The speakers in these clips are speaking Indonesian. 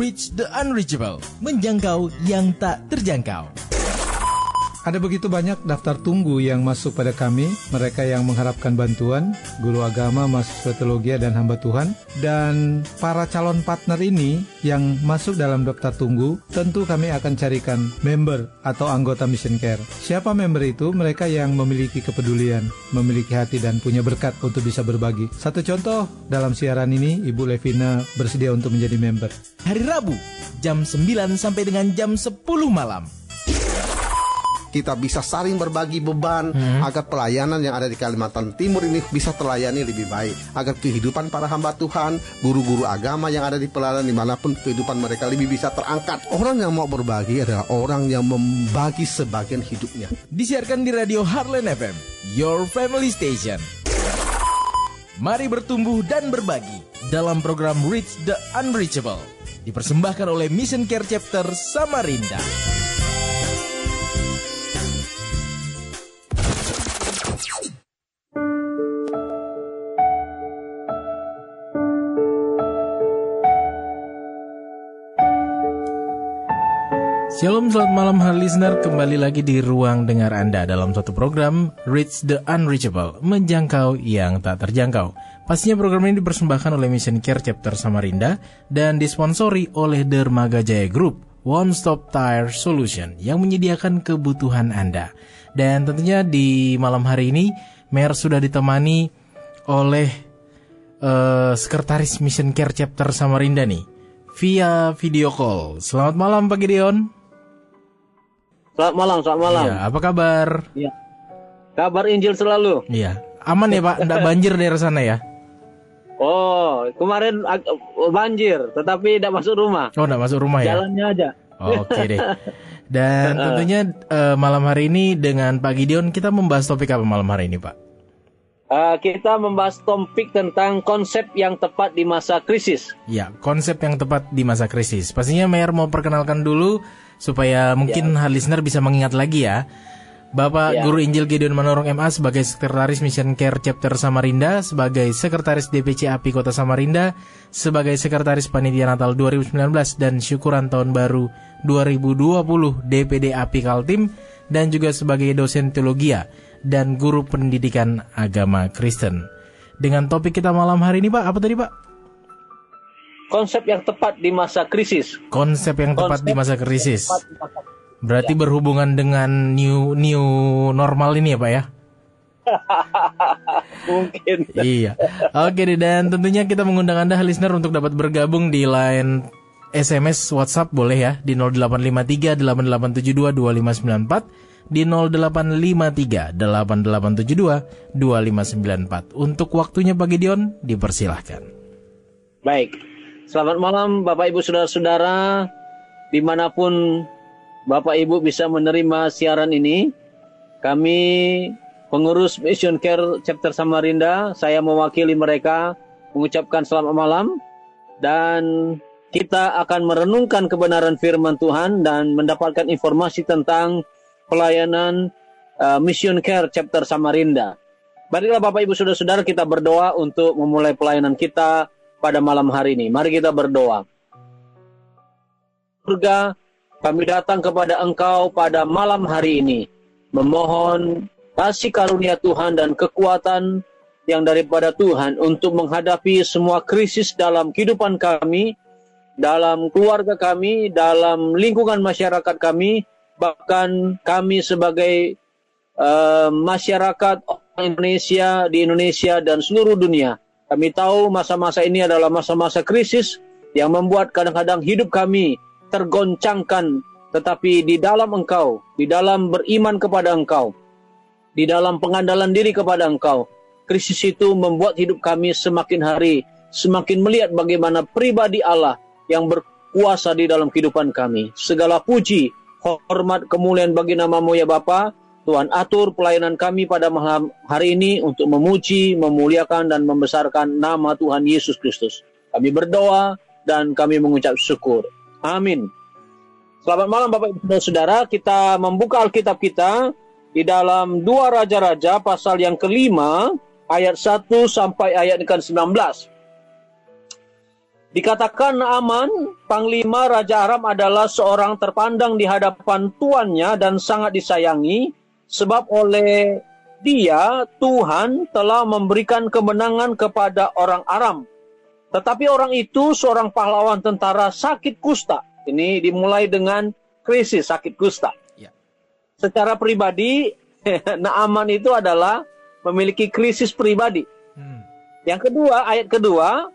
Reach the Unreachable, menjangkau yang tak terjangkau. Ada begitu banyak daftar tunggu yang masuk pada kami, mereka yang mengharapkan bantuan, guru agama, mahasiswa teologi dan hamba Tuhan, dan para calon partner ini yang masuk dalam daftar tunggu, tentu kami akan carikan member atau anggota Mission Care. Siapa member itu? Mereka yang memiliki kepedulian, memiliki hati dan punya berkat untuk bisa berbagi. Satu contoh, dalam siaran ini Ibu Levina bersedia untuk menjadi member. Hari Rabu, jam 9 sampai dengan jam 10 malam kita bisa saling berbagi beban hmm. agar pelayanan yang ada di Kalimantan Timur ini bisa terlayani lebih baik agar kehidupan para hamba Tuhan guru-guru agama yang ada di pelayanan di mana pun kehidupan mereka lebih bisa terangkat orang yang mau berbagi adalah orang yang membagi sebagian hidupnya disiarkan di radio Heartland FM Your Family Station Mari bertumbuh dan berbagi dalam program Reach the Unreachable dipersembahkan oleh Mission Care Chapter Samarinda. Shalom, selamat malam hari listener. Kembali lagi di ruang dengar Anda dalam satu program Reach the Unreachable, menjangkau yang tak terjangkau. Pastinya program ini dipersembahkan oleh Mission Care Chapter Samarinda dan disponsori oleh Dermaga Jaya Group, One Stop Tire Solution yang menyediakan kebutuhan Anda. Dan tentunya di malam hari ini, Mer sudah ditemani oleh uh, Sekretaris Mission Care Chapter Samarinda nih via video call. Selamat malam Pak Gideon. Selamat malam, selamat malam. Ya, apa kabar? Iya. Kabar Injil selalu. Iya. Aman ya Pak, tidak banjir daerah sana ya? Oh, kemarin banjir, tetapi tidak masuk rumah. Oh, tidak masuk rumah ya? Jalannya aja. Oke deh. Dan tentunya uh, malam hari ini dengan Pak Gideon kita membahas topik apa malam hari ini Pak? Uh, kita membahas topik tentang konsep yang tepat di masa krisis. Ya, konsep yang tepat di masa krisis. Pastinya Mayor mau perkenalkan dulu supaya mungkin ya. listener bisa mengingat lagi ya. Bapak ya. Guru Injil Gideon Manorong MA sebagai Sekretaris Mission Care Chapter Samarinda, sebagai Sekretaris DPC API Kota Samarinda, sebagai Sekretaris Panitia Natal 2019 dan Syukuran Tahun Baru 2020 DPD API Kaltim, dan juga sebagai dosen teologi dan guru pendidikan agama Kristen. Dengan topik kita malam hari ini Pak, apa tadi Pak? Konsep yang tepat di masa krisis. Konsep yang tepat konsep di masa krisis. Berarti ya. berhubungan dengan new new normal ini ya Pak ya? Mungkin. iya. Oke deh dan tentunya kita mengundang Anda listener untuk dapat bergabung di line SMS WhatsApp boleh ya di 0853 8872 2594 di 0853 8872 2594. Untuk waktunya Pak Gideon dipersilahkan. Baik. Selamat malam Bapak Ibu Saudara-saudara di mana pun Bapak Ibu bisa menerima siaran ini. Kami pengurus Mission Care Chapter Samarinda, saya mewakili mereka mengucapkan selamat malam dan kita akan merenungkan kebenaran firman Tuhan dan mendapatkan informasi tentang pelayanan uh, Mission Care Chapter Samarinda. Baiklah Bapak Ibu Saudara-saudara kita berdoa untuk memulai pelayanan kita pada malam hari ini. Mari kita berdoa. Surga, kami datang kepada Engkau pada malam hari ini. Memohon kasih karunia Tuhan dan kekuatan yang daripada Tuhan untuk menghadapi semua krisis dalam kehidupan kami, dalam keluarga kami, dalam lingkungan masyarakat kami, bahkan kami sebagai uh, masyarakat Indonesia di Indonesia dan seluruh dunia kami tahu masa-masa ini adalah masa-masa krisis yang membuat kadang-kadang hidup kami tergoncangkan. Tetapi di dalam engkau, di dalam beriman kepada engkau, di dalam pengandalan diri kepada engkau, krisis itu membuat hidup kami semakin hari, semakin melihat bagaimana pribadi Allah yang berkuasa di dalam kehidupan kami. Segala puji, hormat, kemuliaan bagi namamu ya Bapa. Tuhan atur pelayanan kami pada malam hari ini untuk memuji, memuliakan, dan membesarkan nama Tuhan Yesus Kristus. Kami berdoa dan kami mengucap syukur. Amin. Selamat malam Bapak Ibu Saudara. Kita membuka Alkitab kita di dalam dua Raja-Raja pasal yang kelima ayat 1 sampai ayat ke-19. Dikatakan Naaman, Panglima Raja Aram adalah seorang terpandang di hadapan tuannya dan sangat disayangi, sebab oleh dia Tuhan telah memberikan kemenangan kepada orang Aram. Tetapi orang itu seorang pahlawan tentara sakit kusta. Ini dimulai dengan krisis sakit kusta. Ya. Secara pribadi, Naaman itu adalah memiliki krisis pribadi. Hmm. Yang kedua, ayat kedua,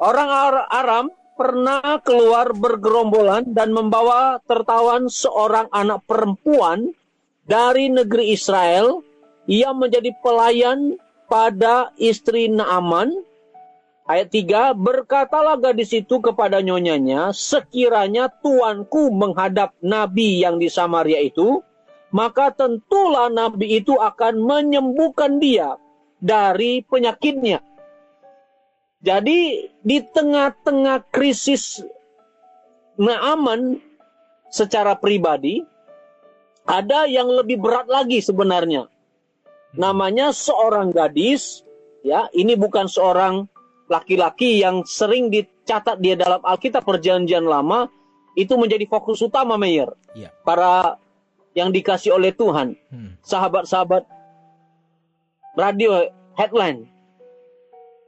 orang Ar- Aram pernah keluar bergerombolan dan membawa tertawan seorang anak perempuan dari negeri Israel yang menjadi pelayan pada istri Naaman. Ayat 3, berkatalah gadis itu kepada nyonyanya, sekiranya tuanku menghadap nabi yang di Samaria itu, maka tentulah nabi itu akan menyembuhkan dia dari penyakitnya. Jadi di tengah-tengah krisis Naaman secara pribadi, ada yang lebih berat lagi sebenarnya. Namanya seorang gadis, ya, ini bukan seorang laki-laki yang sering dicatat dia dalam Alkitab Perjanjian Lama, itu menjadi fokus utama Mayer. Ya. Para yang dikasih oleh Tuhan, Hmm. sahabat-sahabat radio headline.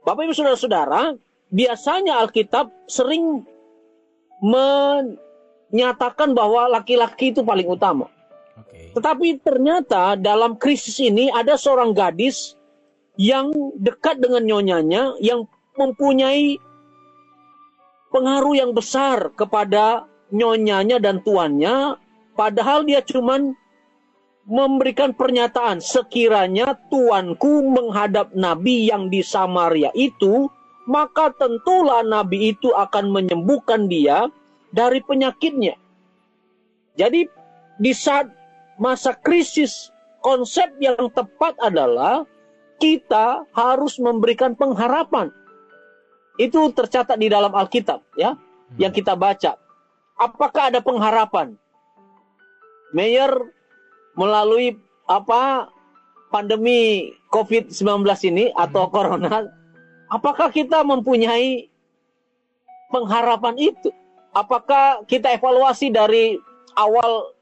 Bapak Ibu Saudara-saudara, biasanya Alkitab sering menyatakan bahwa laki-laki itu paling utama. Tetapi ternyata dalam krisis ini ada seorang gadis yang dekat dengan nyonyanya yang mempunyai pengaruh yang besar kepada nyonyanya dan tuannya padahal dia cuman memberikan pernyataan sekiranya tuanku menghadap nabi yang di Samaria itu maka tentulah nabi itu akan menyembuhkan dia dari penyakitnya. Jadi di saat masa krisis konsep yang tepat adalah kita harus memberikan pengharapan. Itu tercatat di dalam Alkitab ya yang kita baca. Apakah ada pengharapan? Mayor melalui apa pandemi COVID-19 ini atau corona apakah kita mempunyai pengharapan itu? Apakah kita evaluasi dari awal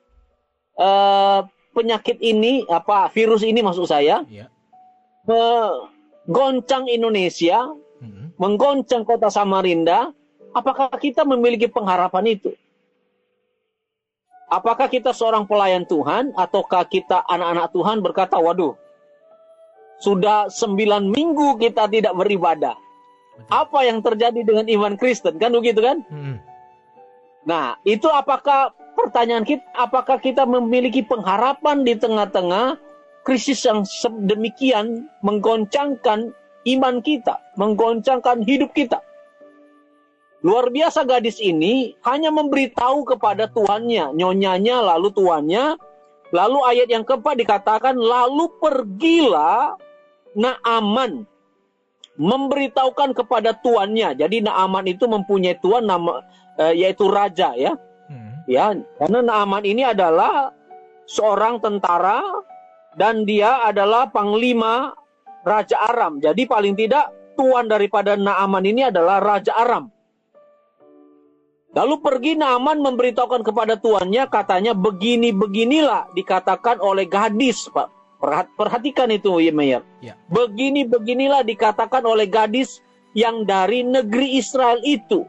eh, penyakit ini apa virus ini maksud saya Ya. menggoncang Indonesia, Hmm. menggoncang kota Samarinda, apakah kita memiliki pengharapan itu? Apakah kita seorang pelayan Tuhan ataukah kita anak-anak Tuhan berkata, waduh, sudah sembilan minggu kita tidak beribadah. Betul. Apa yang terjadi dengan iman Kristen? Kan begitu kan? Hmm. Nah, itu apakah pertanyaan kita, apakah kita memiliki pengharapan di tengah-tengah krisis yang sedemikian menggoncangkan iman kita, menggoncangkan hidup kita? Luar biasa gadis ini hanya memberitahu kepada tuannya, nyonyanya, lalu tuannya. Lalu ayat yang keempat dikatakan, lalu pergilah Naaman memberitahukan kepada tuannya. Jadi Naaman itu mempunyai tuan nama eh, yaitu raja ya. Ya, karena Naaman ini adalah seorang tentara dan dia adalah panglima Raja Aram. Jadi paling tidak tuan daripada Naaman ini adalah Raja Aram. Lalu pergi Naaman memberitahukan kepada tuannya katanya begini-beginilah dikatakan oleh gadis, Pak. Perhat- Perhatikan itu, ya Mayer. Ya. Begini-beginilah dikatakan oleh gadis yang dari negeri Israel itu.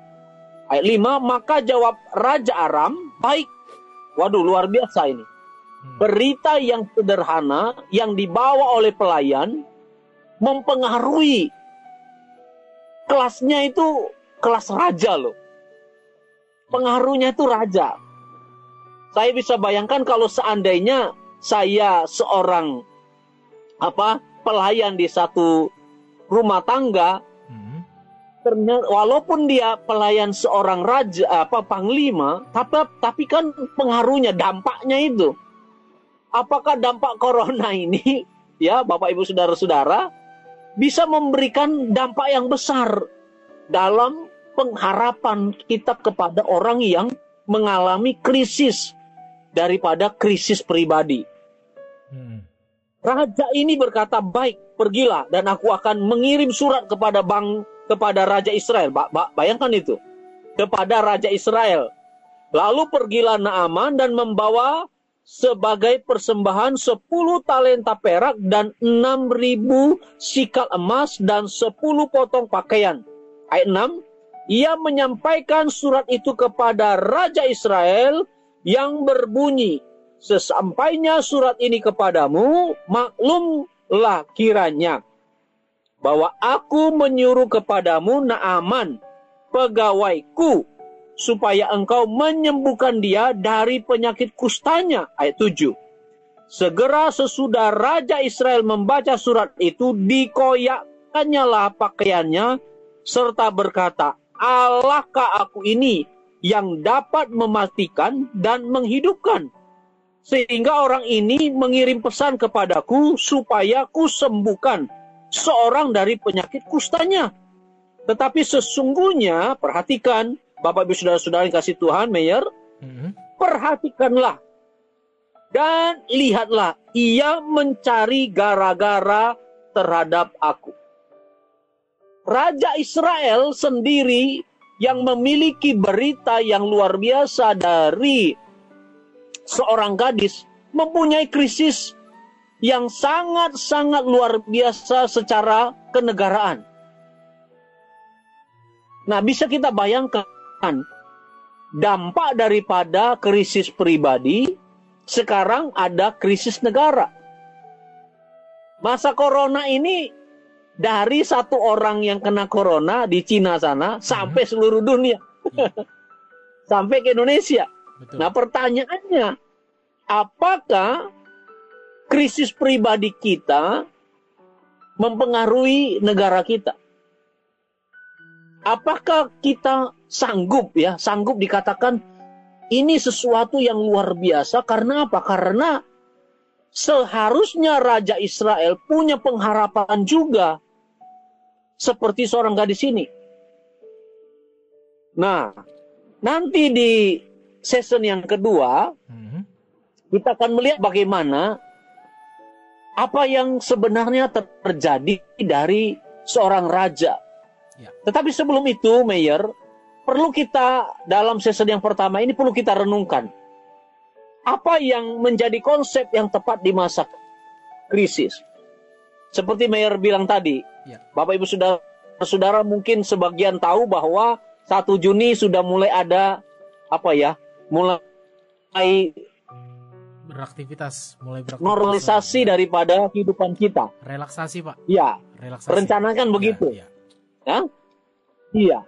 Ayat 5, maka jawab Raja Aram, baik. Waduh, luar biasa ini. Hmm. Berita yang sederhana yang dibawa oleh pelayan mempengaruhi kelasnya itu kelas raja loh. Pengaruhnya itu raja. Saya bisa bayangkan kalau seandainya saya seorang apa pelayan di satu rumah tangga. Ternyata walaupun dia pelayan seorang raja apa panglima tapi tapi kan pengaruhnya dampaknya itu apakah dampak corona ini ya Bapak Ibu saudara-saudara bisa memberikan dampak yang besar dalam pengharapan kita kepada orang yang mengalami krisis daripada krisis pribadi Hmm. Raja ini berkata, baik, pergilah dan aku akan mengirim surat kepada bang kepada Raja Israel. Ba- ba- bayangkan itu. kepada Raja Israel. Lalu pergilah Naaman dan membawa sebagai persembahan 10 talenta perak dan 6000 sikal emas dan 10 potong pakaian. Ayat 6, ia menyampaikan surat itu kepada Raja Israel yang berbunyi, Sesampainya surat ini kepadamu, maklumlah kiranya bahwa aku menyuruh kepadamu Naaman, pegawaiku, supaya engkau menyembuhkan dia dari penyakit kustanya. Ayat 7. Segera sesudah Raja Israel membaca surat itu, dikoyakkannya lah pakaiannya, serta berkata, Allahkah aku ini yang dapat mematikan dan menghidupkan? Sehingga orang ini mengirim pesan kepadaku supaya ku sembuhkan seorang dari penyakit kustanya. Tetapi sesungguhnya, perhatikan, Bapak Ibu Saudara-saudara yang kasih Tuhan, Mayor, hmm. perhatikanlah dan lihatlah, ia mencari gara-gara terhadap aku. Raja Israel sendiri yang memiliki berita yang luar biasa dari seorang gadis mempunyai krisis yang sangat-sangat luar biasa secara kenegaraan. Nah, bisa kita bayangkan dampak daripada krisis pribadi sekarang ada krisis negara. Masa corona ini dari satu orang yang kena corona di Cina sana sampai seluruh dunia. sampai ke Indonesia. Betul. Nah, pertanyaannya, apakah krisis pribadi kita mempengaruhi negara kita? Apakah kita sanggup ya, sanggup dikatakan ini sesuatu yang luar biasa karena apa? Karena seharusnya Raja Israel punya pengharapan juga seperti seorang gadis ini. Nah, nanti di season yang kedua, hmm. kita akan melihat bagaimana apa yang sebenarnya terjadi dari seorang raja Ya. Tetapi sebelum itu, Mayor, perlu kita dalam season yang pertama ini perlu kita renungkan. Apa yang menjadi konsep yang tepat di masa krisis? Seperti Mayor bilang tadi, ya. Bapak Ibu Saudara, saudara mungkin sebagian tahu bahwa 1 Juni sudah mulai ada apa ya? Mulai beraktivitas, mulai beraktivitas. Normalisasi daripada kehidupan kita. Relaksasi, Pak. Iya. Relaksasi. Rencanakan ya, begitu. Ya. Ya? Iya.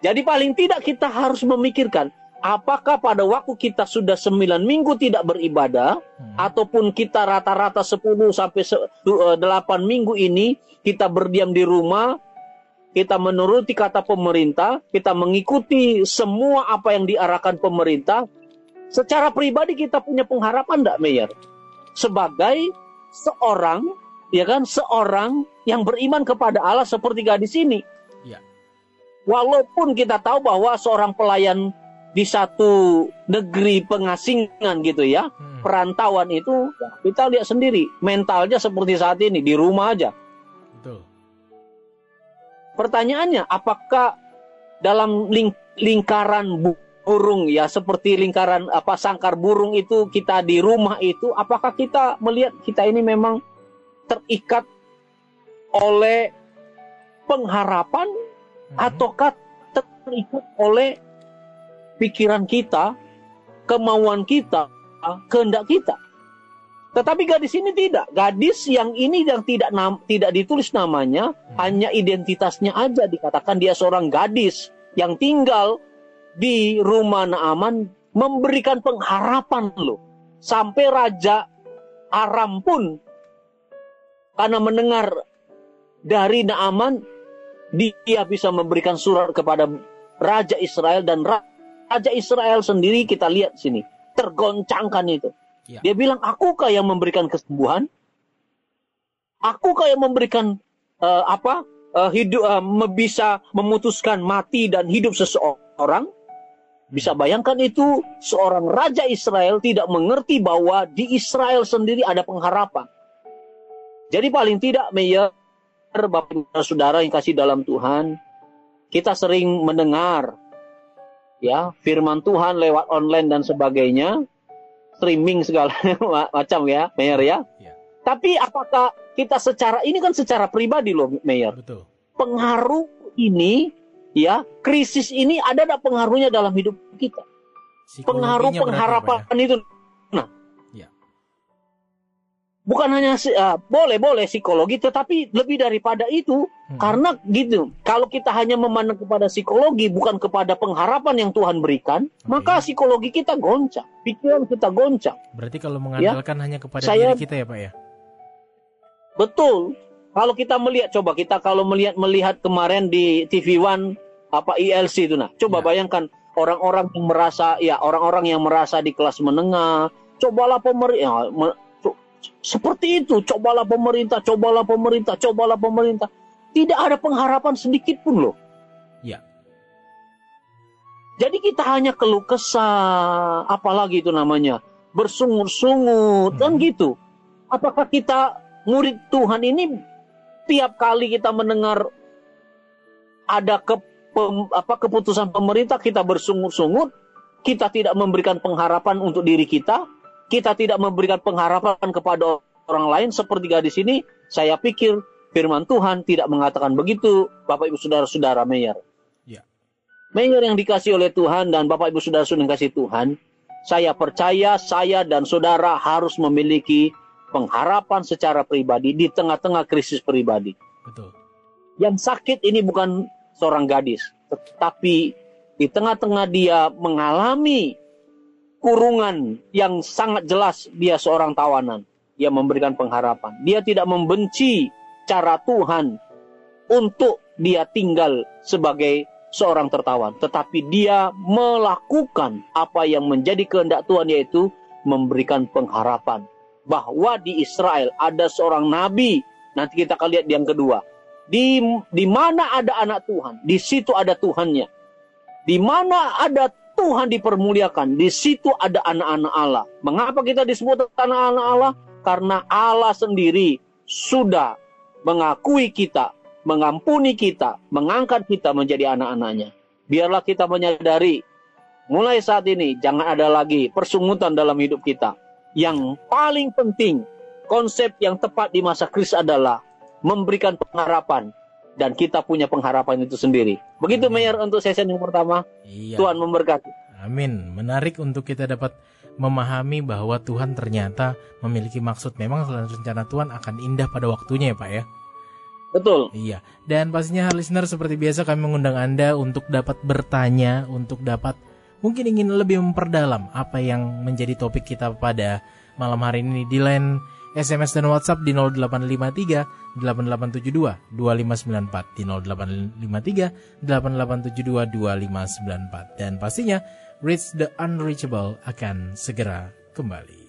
Jadi paling tidak kita harus memikirkan apakah pada waktu kita sudah sembilan minggu tidak beribadah hmm. ataupun kita rata-rata 10 sampai 8 eh, minggu ini kita berdiam di rumah kita menuruti kata pemerintah, kita mengikuti semua apa yang diarahkan pemerintah. Secara pribadi kita punya pengharapan enggak, Mayor? Sebagai seorang ya kan seorang yang beriman kepada Allah seperti gadis ini. Ya. Walaupun kita tahu bahwa seorang pelayan di satu negeri pengasingan gitu ya, hmm. perantauan itu kita lihat sendiri mentalnya seperti saat ini di rumah aja. Betul. Pertanyaannya, apakah dalam ling lingkaran burung ya seperti lingkaran apa sangkar burung itu kita di rumah itu apakah kita melihat kita ini memang terikat oleh pengharapan hmm. ataukah terikat oleh pikiran kita, kemauan kita, kehendak kita. Tetapi gadis ini tidak. Gadis yang ini yang tidak nam, tidak ditulis namanya, hmm. hanya identitasnya aja dikatakan dia seorang gadis yang tinggal di rumah Naaman memberikan pengharapan loh. Sampai raja Aram pun karena mendengar dari Naaman dia bisa memberikan surat kepada Raja Israel dan Raja Israel sendiri kita lihat sini tergoncangkan itu. Ya. Dia bilang, akukah yang memberikan kesembuhan? Akukah yang memberikan uh, apa uh, hidup uh, bisa memutuskan mati dan hidup seseorang? Bisa bayangkan itu seorang raja Israel tidak mengerti bahwa di Israel sendiri ada pengharapan. Jadi paling tidak Mayor, Bapak Saudara yang kasih dalam Tuhan, kita sering mendengar ya firman Tuhan lewat online dan sebagainya, streaming segala macam ya, Mayor ya. Ya. Tapi apakah kita secara ini kan secara pribadi loh, Mayor. Betul. Pengaruh ini ya, krisis ini ada ada pengaruhnya dalam hidup kita. Pengaruh pengharapan ya? itu. Nah. Ya. Bukan hanya ah, boleh boleh psikologi tetapi lebih daripada itu Hmm. karena gitu, kalau kita hanya memandang kepada psikologi bukan kepada pengharapan yang Tuhan berikan, Oke. maka psikologi kita goncang, pikiran kita goncang. Berarti kalau mengandalkan hanya kepada Saya- diri kita ya Pak ya. Betul. Kalau kita melihat coba kita kalau melihat melihat kemarin di TV One apa ILC itu nah. Coba Ya. bayangkan orang-orang yang merasa ya orang-orang yang merasa di kelas menengah, cobalah pemerintah seperti itu, cobalah pemerintah, cobalah pemerintah, cobalah pemerintah. Tidak ada pengharapan sedikit pun loh. Ya. Jadi kita hanya keluh kesah, apalagi itu namanya, bersungut-sungut, kan Hmm. gitu. Apakah kita murid Tuhan ini tiap kali kita mendengar ada ke, pem- apa, keputusan pemerintah kita bersungut-sungut, kita tidak memberikan pengharapan untuk diri kita, kita tidak memberikan pengharapan kepada orang lain seperti gadis ini, saya pikir firman Tuhan tidak mengatakan begitu, Bapak Ibu Saudara-saudara Mayor. Ya. Mayor yang dikasih oleh Tuhan dan Bapak Ibu Saudara-saudara yang dikasih Tuhan, saya percaya saya dan saudara harus memiliki pengharapan secara pribadi di tengah-tengah krisis pribadi. Betul. Yang sakit ini bukan seorang gadis, tetapi di tengah-tengah dia mengalami kurungan yang sangat jelas dia seorang tawanan. Dia memberikan pengharapan. Dia tidak membenci cara Tuhan untuk dia tinggal sebagai seorang tertawan, tetapi dia melakukan apa yang menjadi kehendak Tuhan yaitu memberikan pengharapan bahwa di Israel ada seorang nabi. Nanti kita akan lihat yang kedua. Di di mana ada anak Tuhan, di situ ada Tuhannya. Di mana ada Tuhan dipermuliakan, di situ ada anak-anak Allah. Mengapa kita disebut anak-anak Allah? Karena Allah sendiri sudah mengakui kita, mengampuni kita, mengangkat kita menjadi anak-anaknya. Biarlah kita menyadari, mulai saat ini jangan ada lagi persungutan dalam hidup kita. Yang paling penting, konsep yang tepat di masa krisis adalah memberikan pengharapan. Dan kita punya pengharapan itu sendiri. Begitu, Mayor, untuk sesi yang pertama. Iya. Tuhan memberkati. Amin. Menarik untuk kita dapat memahami bahwa Tuhan ternyata memiliki maksud. Memang rencana Tuhan akan indah pada waktunya ya Pak ya. Betul. Iya. Dan pastinya listener seperti biasa kami mengundang Anda untuk dapat bertanya, untuk dapat mungkin ingin lebih memperdalam apa yang menjadi topik kita pada malam hari ini di line SMS dan WhatsApp di 0853 8872 2594 di 0853 8872 2594 dan pastinya Reach the Unreachable akan segera kembali.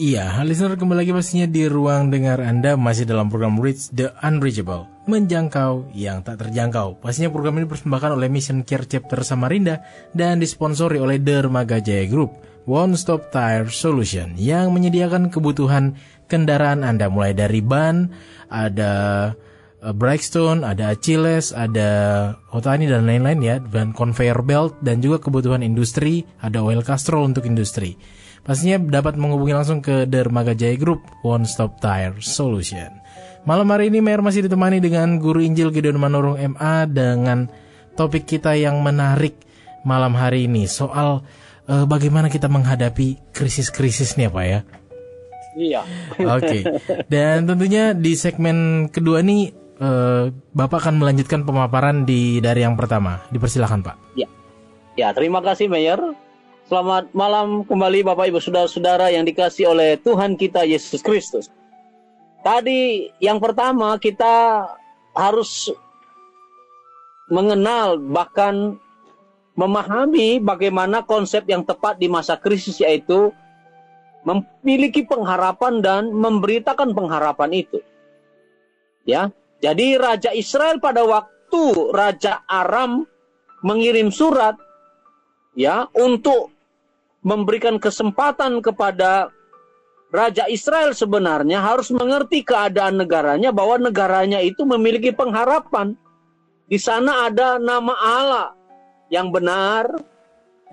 Iya, listener kembali lagi pastinya di ruang dengar Anda masih dalam program Reach the Unreachable, menjangkau yang tak terjangkau. Pastinya program ini dipersembahkan oleh Mission Care Chapter Samarinda dan disponsori oleh Dermaga Jaya Group, One Stop Tire Solution yang menyediakan kebutuhan kendaraan Anda mulai dari ban, ada uh, Brightstone, ada Achilles, ada Otani dan lain-lain ya, dan conveyor belt dan juga kebutuhan industri, ada oil castrol untuk industri. Pastinya dapat menghubungi langsung ke Dermaga Jaya Group One Stop Tire Solution. Malam hari ini Mayor masih ditemani dengan Guru Injil Gideon Manurung MA dengan topik kita yang menarik malam hari ini soal eh, bagaimana kita menghadapi krisis-krisis nih Pak ya. Iya. Oke. Dan tentunya di segmen kedua nih eh, Bapak akan melanjutkan pemaparan di dari yang pertama. Dipersilakan Pak. Ya, terima kasih Mayor. Selamat malam kembali Bapak Ibu Saudara-saudara yang dikasih oleh Tuhan kita Yesus Kristus. Tadi yang pertama kita harus mengenal bahkan memahami bagaimana konsep yang tepat di masa krisis yaitu memiliki pengharapan dan memberitakan pengharapan itu. Ya. Jadi raja Israel pada waktu raja Aram mengirim surat ya untuk memberikan kesempatan kepada Raja Israel sebenarnya harus mengerti keadaan negaranya bahwa negaranya itu memiliki pengharapan. Di sana ada nama Allah yang benar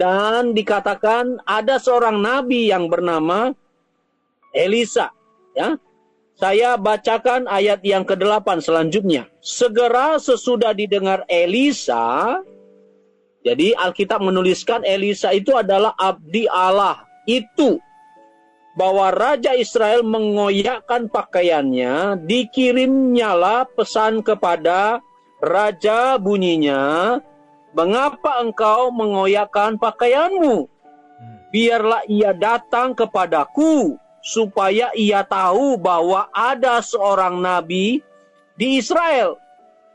dan dikatakan ada seorang nabi yang bernama Elisa, ya. Saya bacakan ayat yang ke-8 selanjutnya. Segera sesudah didengar Elisa, jadi Alkitab menuliskan Elisa itu adalah abdi Allah. Itu bahwa Raja Israel mengoyakkan pakaiannya, dikirimnyalah pesan kepada Raja bunyinya, Mengapa engkau mengoyakkan pakaianmu? Biarlah ia datang kepadaku, supaya ia tahu bahwa ada seorang nabi di Israel.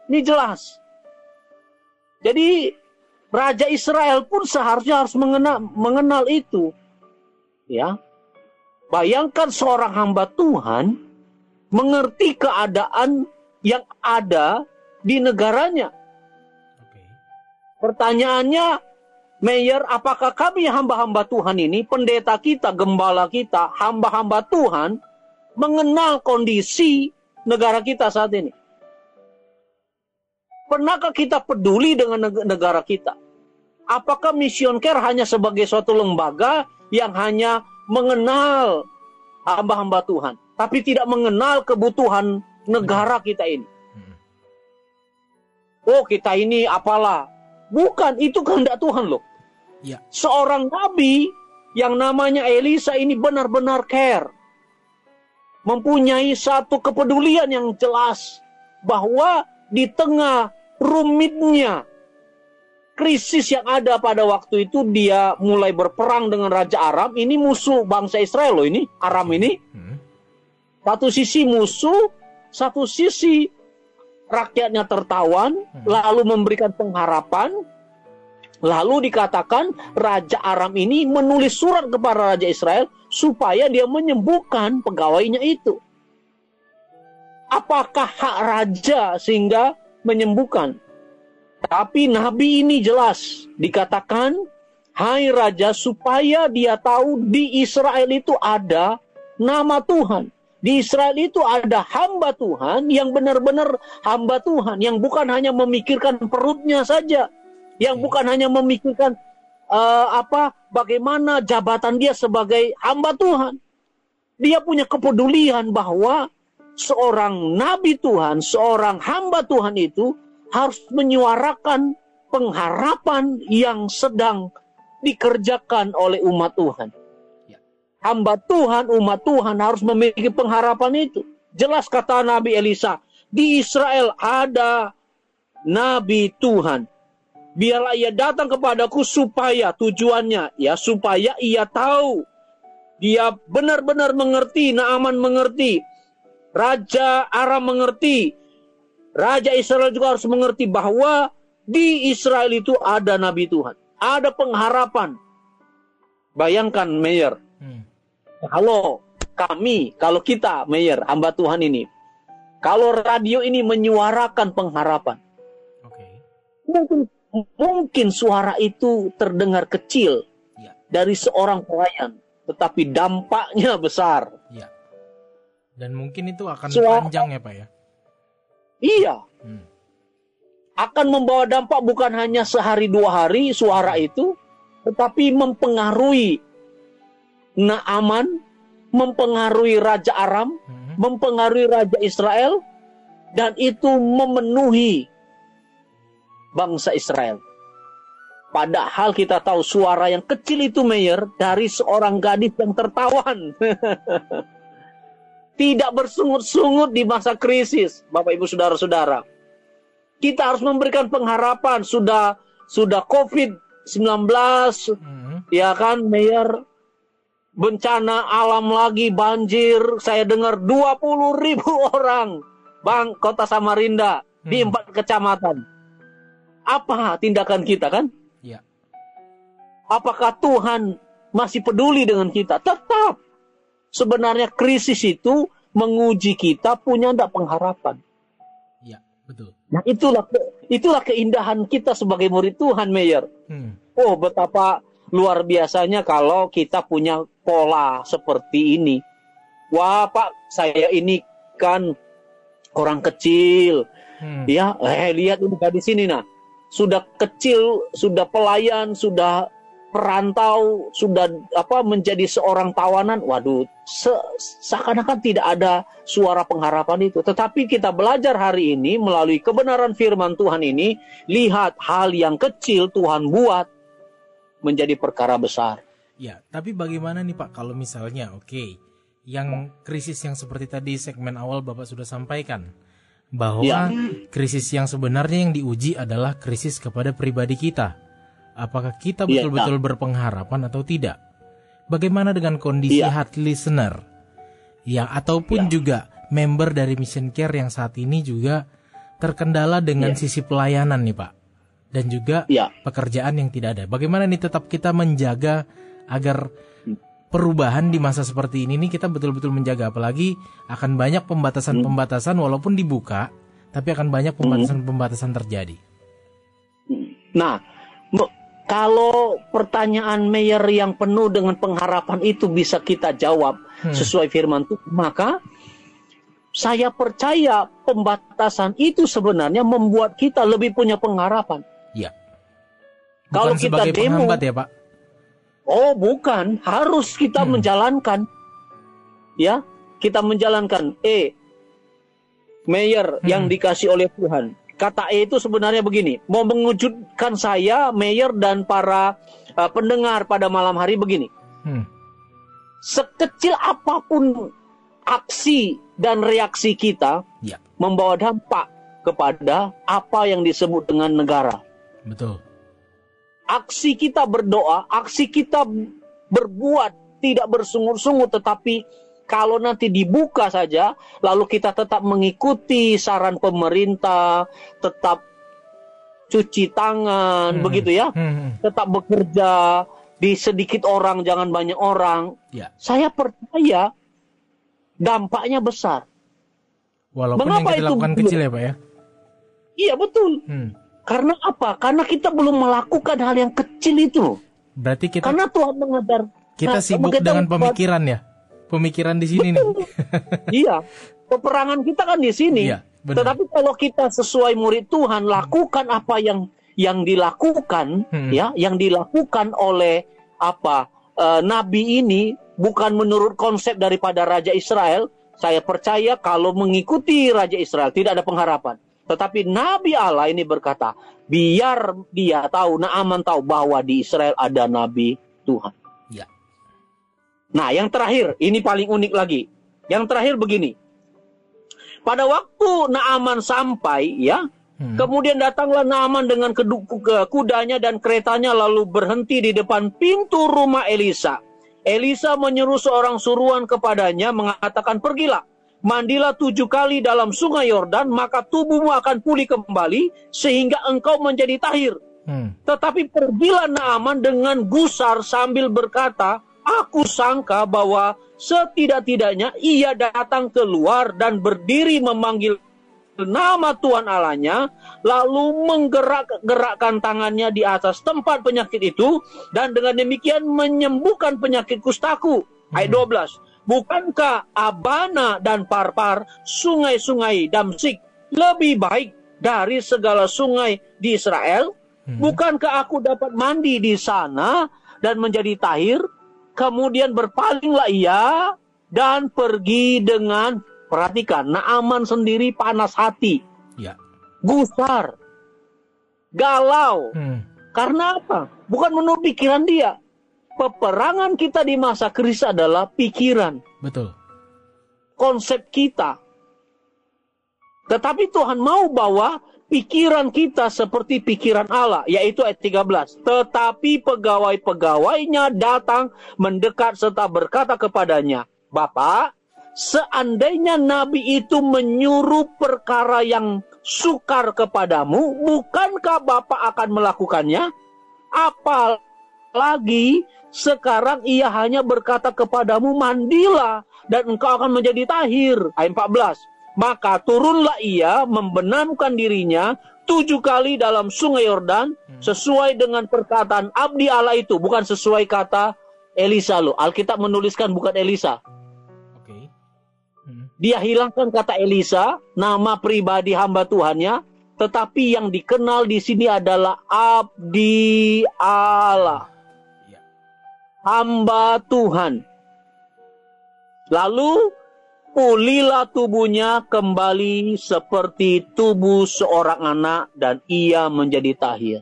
Ini jelas. Jadi Raja Israel pun seharusnya harus mengenal, mengenal itu. Ya. Bayangkan seorang hamba Tuhan mengerti keadaan yang ada di negaranya. Pertanyaannya, Mayor, apakah kami hamba-hamba Tuhan ini, pendeta kita, gembala kita, hamba-hamba Tuhan, mengenal kondisi negara kita saat ini? Pernahkah kita peduli dengan neg- negara kita? Apakah Mission Care hanya sebagai suatu lembaga yang hanya mengenal hamba-hamba Tuhan, tapi tidak mengenal kebutuhan negara kita ini? Hmm. Oh, kita ini apalah? Bukan, itu kehendak Tuhan loh. Ya. Seorang nabi yang namanya Elisa ini benar-benar care. Mempunyai satu kepedulian yang jelas bahwa di tengah rumitnya krisis yang ada pada waktu itu dia mulai berperang dengan Raja Aram. Ini musuh bangsa Israel loh ini, Aram ini. Hmm. Satu sisi musuh, satu sisi rakyatnya tertawan, lalu memberikan pengharapan. Lalu dikatakan Raja Aram ini menulis surat kepada Raja Israel supaya dia menyembuhkan pegawainya itu. Apakah hak raja sehingga menyembuhkan? Tapi nabi ini jelas dikatakan, "Hai raja, supaya dia tahu di Israel itu ada nama Tuhan. Di Israel itu ada hamba Tuhan yang benar-benar hamba Tuhan, yang bukan hanya memikirkan perutnya saja, yang bukan hanya memikirkan eh, apa bagaimana jabatan dia sebagai hamba Tuhan. Dia punya kepedulian bahwa seorang nabi Tuhan, seorang hamba Tuhan itu harus menyuarakan pengharapan yang sedang dikerjakan oleh umat Tuhan. Hamba Tuhan, umat Tuhan harus memiliki pengharapan itu. Jelas kata Nabi Elisa, di Israel ada nabi Tuhan. Biarlah ia datang kepadaku supaya tujuannya ya supaya ia tahu dia benar-benar mengerti, Naaman mengerti, Raja Aram mengerti, Raja Israel juga harus mengerti bahwa di Israel itu ada nabi Tuhan, ada pengharapan. Bayangkan, Mayor, Hmm. kalau kami, kalau kita, Mayor, hamba Tuhan ini, kalau radio ini menyuarakan pengharapan, Oke. mungkin mungkin suara itu terdengar kecil Ya. dari seorang pelayan, tetapi dampaknya besar. Ya. Dan mungkin itu akan Suara- panjang ya Pak ya. Iya, Hmm. akan membawa dampak bukan hanya sehari dua hari suara itu, tetapi mempengaruhi Naaman, mempengaruhi Raja Aram, Hmm. mempengaruhi Raja Israel, dan itu memenuhi bangsa Israel. Padahal kita tahu suara yang kecil itu Mayor dari seorang gadis yang tertawan. Tidak bersungut-sungut di masa krisis, Bapak Ibu Saudara-saudara. Kita harus memberikan pengharapan sudah sudah COVID-19 Hmm. ya kan Mayor bencana alam lagi banjir saya dengar 20 ribu orang Bang kota Samarinda di Hmm. empat kecamatan apa tindakan kita kan Ya. apakah Tuhan masih peduli dengan kita tetap sebenarnya krisis itu menguji kita punya enggak pengharapan Ya, betul. nah itulah itulah keindahan kita sebagai murid Tuhan Mayor Hmm. Oh, betapa luar biasanya kalau kita punya pola seperti ini. wah Pak, saya ini kan orang kecil, Hmm. ya, eh lihat ini di sini nah, sudah kecil, sudah pelayan, sudah perantau, sudah apa menjadi seorang tawanan, waduh, se- seakan-akan tidak ada suara pengharapan itu. Tetapi kita belajar hari ini melalui kebenaran firman Tuhan ini, lihat hal yang kecil Tuhan buat menjadi perkara besar. Ya, tapi bagaimana nih Pak kalau misalnya oke, yang krisis yang seperti tadi segmen awal Bapak sudah sampaikan bahwa Ya. krisis yang sebenarnya yang diuji adalah krisis kepada pribadi kita. Apakah kita Iya, betul-betul berpengharapan atau tidak? Bagaimana dengan kondisi Iya. hati listener? Ya, ataupun juga member dari Mission Care yang saat ini juga terkendala dengan Iya. sisi pelayanan nih Pak. Dan juga Ya, pekerjaan yang tidak ada. Bagaimana nih tetap kita menjaga agar perubahan di masa seperti ini nih kita betul-betul menjaga apalagi akan banyak pembatasan-pembatasan walaupun dibuka tapi akan banyak pembatasan-pembatasan terjadi. Nah, kalau pertanyaan Mayer yang penuh dengan pengharapan itu bisa kita jawab Hmm. sesuai firman Tuhan, maka saya percaya pembatasan itu sebenarnya membuat kita lebih punya pengharapan. Ya. Kalau kita demo- ya, Pak. Oh, bukan, harus kita Hmm. menjalankan. Ya, kita menjalankan. E, Mayer Hmm. yang dikasih oleh Tuhan. Kata E itu sebenarnya begini, mau mengejutkan saya, Mayer dan para uh, pendengar pada malam hari begini. Hmm. Sekecil apa pun aksi dan reaksi kita Ya, membawa dampak kepada apa yang disebut dengan negara. betul. aksi kita berdoa, aksi kita berbuat tidak bersungut-sungut, tetapi kalau nanti dibuka saja, lalu kita tetap mengikuti saran pemerintah, tetap cuci tangan, Hmm. begitu ya, Hmm. tetap bekerja di sedikit orang, jangan banyak orang. Ya, Saya percaya dampaknya besar. walaupun Mengapa yang kita itu lakukan kecil ya, Pak ya. Iya betul. Hmm. Karena apa? Karena kita belum melakukan hal yang kecil itu. Berarti kita Karena Tuhan mengajar kita Nah, sibuk kita dengan pemikiran ya. Pemikiran di sini nih. iya, peperangan kita kan di sini. Iya, benar. Tetapi kalau kita sesuai murid Tuhan, lakukan apa yang yang dilakukan, Hmm. ya, yang dilakukan oleh apa eh, Nabi ini bukan menurut konsep daripada Raja Israel. Saya percaya kalau mengikuti Raja Israel tidak ada pengharapan. Tetapi Nabi Allah ini berkata, biar dia tahu, Naaman tahu bahwa di Israel ada Nabi Tuhan. Nah, yang terakhir, ini paling unik lagi. Yang terakhir begini. Pada waktu Naaman sampai, ya, Hmm. kemudian datanglah Naaman dengan kudanya dan keretanya lalu berhenti di depan pintu rumah Elisa. Elisa menyuruh seorang suruhan kepadanya mengatakan, pergilah, mandilah tujuh kali dalam sungai Yordan, maka tubuhmu akan pulih kembali sehingga engkau menjadi tahir. Hmm. Tetapi pergilah Naaman dengan gusar sambil berkata, Aku sangka bahwa setidak-tidaknya ia datang keluar dan berdiri memanggil nama Tuhan Allahnya, lalu menggerak-gerakkan tangannya di atas tempat penyakit itu, dan dengan demikian menyembuhkan penyakit kustaku. Ayat 12. Bukankah Abana dan Parpar, sungai-sungai Damsik, lebih baik dari segala sungai di Israel? Hmm. Bukankah aku dapat mandi di sana dan menjadi tahir? Kemudian berpalinglah ia dan pergi dengan perhatikan Naaman sendiri panas hati, Ya. gusar, galau. Hmm. Karena apa? Bukan menurut pikiran dia. Peperangan kita di masa krisis adalah pikiran, Betul. konsep kita. Tetapi Tuhan mau bahwa pikiran kita seperti pikiran Allah, yaitu ayat 13. Tetapi pegawai-pegawainya datang mendekat serta berkata kepadanya, Bapak, seandainya Nabi itu menyuruh perkara yang sukar kepadamu, bukankah Bapak akan melakukannya? Apalagi sekarang ia hanya berkata kepadamu, mandilah, dan engkau akan menjadi tahir. Ayat 14. Maka turunlah ia membenamkan dirinya tujuh kali dalam sungai Yordan sesuai dengan perkataan abdi Allah itu bukan sesuai kata Elisa lo. Alkitab menuliskan bukan Elisa. Oke. Dia hilangkan kata Elisa, nama pribadi hamba Tuhannya, tetapi yang dikenal di sini adalah abdi Allah. Ya. Hamba Tuhan. Lalu pulilah tubuhnya kembali seperti tubuh seorang anak dan ia menjadi tahir.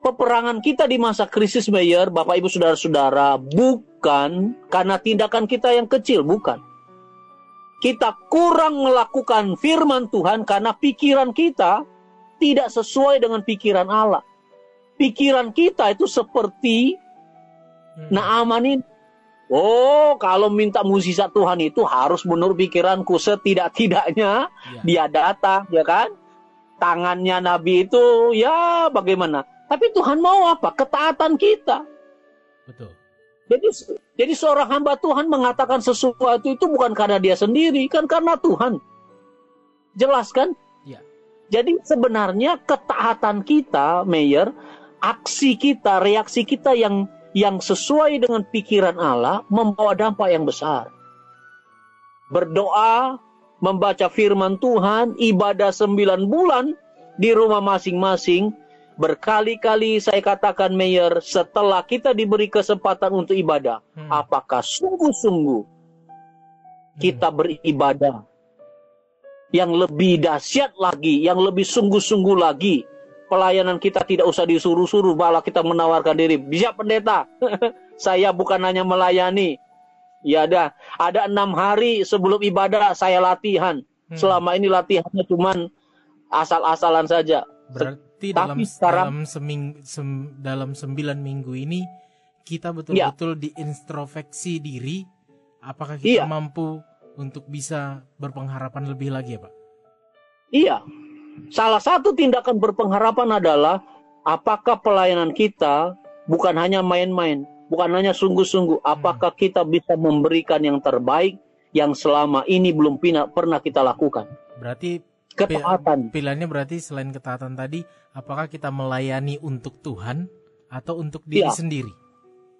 Peperangan kita di masa krisis Mayer, Bapak Ibu Saudara-saudara, bukan karena tindakan kita yang kecil, bukan. Kita kurang melakukan firman Tuhan karena pikiran kita tidak sesuai dengan pikiran Allah. Pikiran kita itu seperti Hmm. Naaman ini. Oh, kalau minta mukjizat Tuhan itu harus menurut pikiranku setidak-tidaknya Ya. dia datang, ya kan? Tangannya Nabi itu ya bagaimana? Tapi Tuhan mau apa? Ketaatan kita. Betul. Jadi jadi seorang hamba Tuhan mengatakan sesuatu itu bukan karena dia sendiri, kan karena Tuhan. Jelas kan? Ya. Jadi sebenarnya ketaatan kita, Mayor, aksi kita, reaksi kita yang yang sesuai dengan pikiran Allah membawa dampak yang besar. Berdoa, membaca firman Tuhan, ibadah sembilan bulan di rumah masing-masing, berkali-kali saya katakan Mayor, setelah kita diberi kesempatan untuk ibadah, Hmm. apakah sungguh-sungguh kita beribadah yang lebih dahsyat lagi, yang lebih sungguh-sungguh lagi. Pelayanan kita tidak usah disuruh-suruh, malah kita menawarkan diri. Bisa pendeta, saya bukan hanya melayani. Ya ada, ada enam hari sebelum ibadah saya latihan. Hmm. Selama ini latihannya cuman asal-asalan saja. Berarti dalam Tapi sekarang- dalam seming, sem- dalam sembilan minggu ini kita betul-betul diintrospeksi diri. Apakah kita Iya. mampu untuk bisa berpengharapan lebih lagi ya Pak? Iya. Salah satu tindakan berpengharapan adalah apakah pelayanan kita bukan hanya main-main, bukan hanya sungguh-sungguh, apakah kita bisa memberikan yang terbaik yang selama ini belum pernah kita lakukan. Berarti Ketaatan. pilihannya berarti selain ketaatan tadi, apakah kita melayani untuk Tuhan atau untuk diri Iya. sendiri?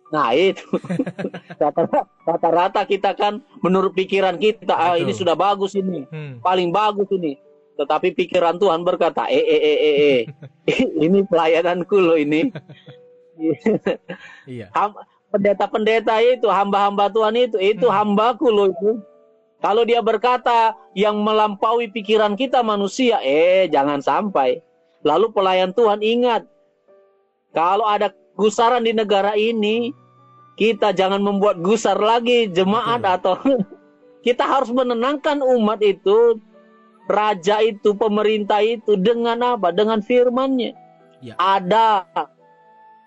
Nah itu Rata-rata- kita kan menurut pikiran kita ah, ini sudah bagus ini Hmm. paling bagus ini tetapi pikiran Tuhan berkata eh eh eh eh, eh. ini pelayananku loh ini Iya. Pendeta-pendeta itu hamba-hamba Tuhan itu itu Hmm. hambaku loh itu kalau dia berkata yang melampaui pikiran kita manusia eh jangan sampai lalu pelayan Tuhan ingat kalau ada gusaran di negara ini kita jangan membuat gusar lagi jemaat Betul. atau kita harus menenangkan umat itu raja itu pemerintah itu dengan apa dengan firmannya Ya. ada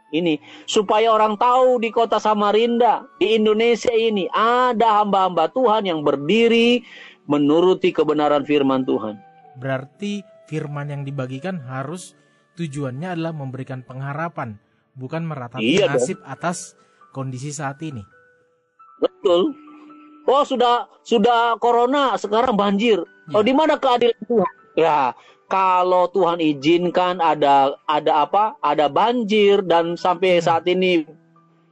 ini supaya orang tahu di kota Samarinda di Indonesia ini ada hamba-hamba Tuhan yang berdiri menuruti kebenaran firman Tuhan. Berarti firman yang dibagikan harus tujuannya adalah memberikan pengharapan, bukan meratapi Iya dong. nasib atas kondisi saat ini. Betul. Oh sudah sudah corona sekarang banjir. Oh Ya. di mana keadilan Tuhan? Ya kalau Tuhan izinkan ada ada apa? Ada banjir dan sampai Hmm. saat ini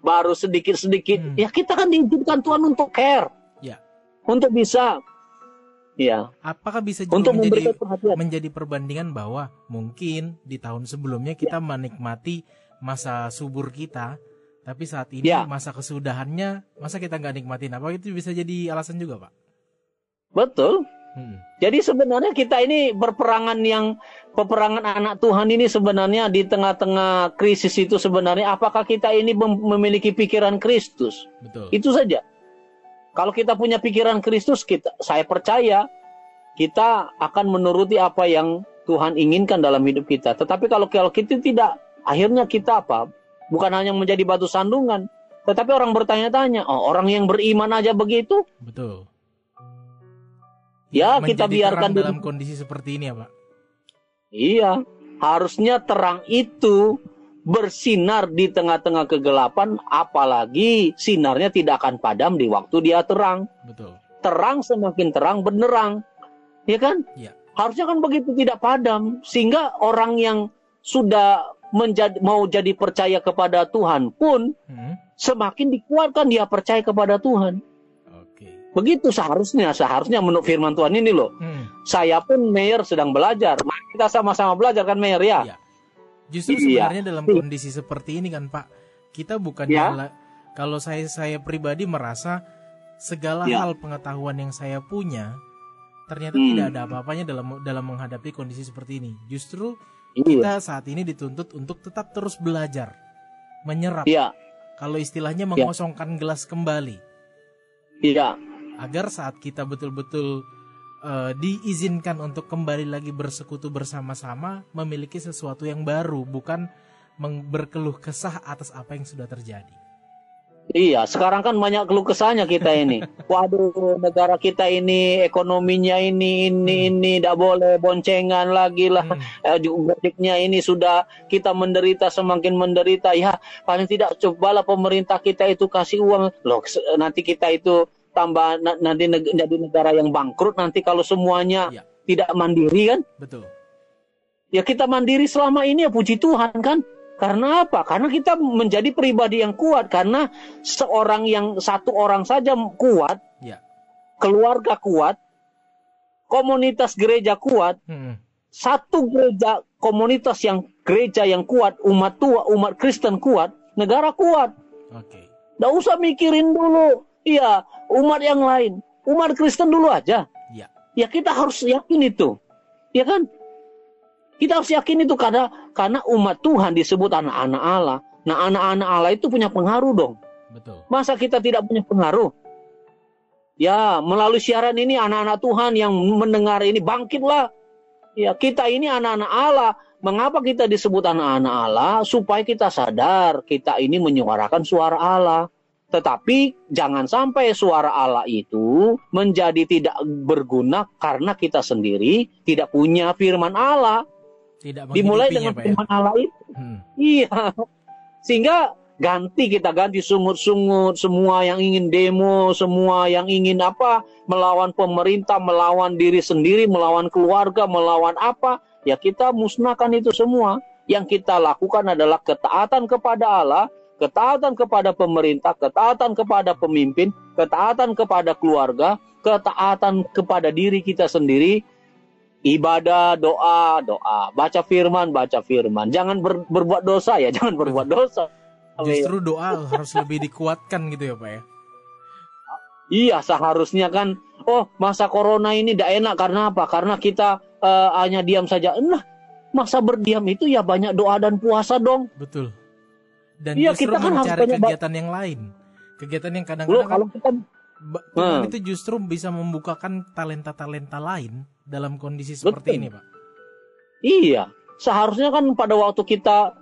baru sedikit-sedikit. Hmm. Ya kita kan diizinkan Tuhan untuk care. Ya. Untuk bisa. Ya. Apakah bisa juga Untuk menjadi menjadi perbandingan bahwa mungkin di tahun sebelumnya kita menikmati masa subur kita, tapi saat ini Ya. masa kesudahannya masa kita nggak nikmatin? Apa itu bisa jadi alasan juga, Pak? Betul. Hmm. Jadi sebenarnya kita ini berperangan yang peperangan anak Tuhan ini sebenarnya di tengah-tengah krisis itu sebenarnya apakah kita ini mem- memiliki pikiran Kristus? Betul. Itu saja. Kalau kita punya pikiran Kristus, kita saya percaya kita akan menuruti apa yang Tuhan inginkan dalam hidup kita. Tetapi kalau kalau kita tidak, akhirnya kita apa? Bukan hanya menjadi batu sandungan, tetapi orang bertanya-tanya, oh, orang yang beriman aja begitu? Betul. Ya, Menjadi kita biarkan terang dalam kondisi seperti ini ya, Pak. Iya, harusnya terang itu bersinar di tengah-tengah kegelapan, apalagi sinarnya tidak akan padam di waktu dia terang. Betul. Terang semakin terang benerang, ya kan? Iya. Harusnya kan begitu tidak padam, sehingga orang yang sudah menjadi mau jadi percaya kepada Tuhan pun Hmm. semakin dikuatkan dia percaya kepada Tuhan. Oke. Begitu seharusnya, seharusnya menurut firman Tuhan ini loh. Hmm. Saya pun mayor sedang belajar. Mari kita sama-sama belajar kan mayor ya? Iya. Justru Iya. sebenarnya dalam kondisi seperti ini kan Pak, kita bukan Ya. nyala- kalau saya saya pribadi merasa segala Ya. hal pengetahuan yang saya punya ternyata Hmm. tidak ada apa-apanya dalam dalam menghadapi kondisi seperti ini. Justru Iya. kita saat ini dituntut untuk tetap terus belajar, menyerap. Iya. Kalau istilahnya mengosongkan gelas kembali Iya. agar saat kita betul-betul eh, diizinkan untuk kembali lagi bersekutu bersama-sama memiliki sesuatu yang baru bukan berkeluh kesah atas apa yang sudah terjadi. Iya, sekarang kan banyak keluh kesahnya kita ini. Waduh, negara kita ini ekonominya ini ini ini tidak boleh boncengan lagi lah. Hmm. Eh, Gojeknya ini sudah kita menderita semakin menderita. Ya, paling tidak cobalah pemerintah kita itu kasih uang. Loh, nanti kita itu tambah na- nanti jadi negara yang bangkrut nanti kalau semuanya Ya. tidak mandiri kan? Betul. Ya kita mandiri selama ini ya puji Tuhan kan. Karena apa? Karena kita menjadi pribadi yang kuat. Karena seorang yang satu orang saja kuat, Ya. keluarga kuat, komunitas gereja kuat, Hmm. satu gereja komunitas yang gereja yang kuat, umat tua, umat Kristen kuat, negara kuat. Oke. Nggak usah mikirin dulu. Iya, umat yang lain. Umat Kristen dulu aja. Ya. Ya kita harus yakin itu. Ya kan? Kita harus yakin itu karena karena umat Tuhan disebut anak-anak Allah. Nah, anak-anak Allah itu punya pengaruh dong. Betul. Masa kita tidak punya pengaruh? Ya, melalui siaran ini anak-anak Tuhan yang mendengar ini bangkitlah. Ya, kita ini anak-anak Allah. Mengapa kita disebut anak-anak Allah? Supaya kita sadar kita ini menyuarakan suara Allah. Tetapi jangan sampai suara Allah itu menjadi tidak berguna karena kita sendiri tidak punya firman Allah. Tidak Dimulai menghidupinya, dengan ya. firman Allah itu. Hmm. Iya. Sehingga ganti kita ganti sungut-sungut semua yang ingin demo, semua yang ingin apa melawan pemerintah, melawan diri sendiri, melawan keluarga, melawan apa, ya kita musnahkan itu semua. Yang kita lakukan adalah ketaatan kepada Allah, ketaatan kepada pemerintah, ketaatan kepada pemimpin, ketaatan kepada keluarga, ketaatan kepada diri kita sendiri, ibadah, doa, doa, baca firman, baca firman. Jangan ber- berbuat dosa ya, jangan berbuat dosa. Justru doa harus lebih dikuatkan gitu ya, Pak ya. Iya, seharusnya kan, oh masa corona ini tidak enak karena apa? Karena kita eh, hanya diam saja. Nah, masa berdiam itu ya banyak doa dan puasa dong. Betul. Dan Iya, justru kita kan harus mencari banyak- kegiatan yang lain. Kegiatan yang kadang-kadang kan kalau kita Tuhan Hmm. itu justru bisa membukakan talenta-talenta lain dalam kondisi seperti Betul. ini, Pak. Iya, seharusnya kan pada waktu kita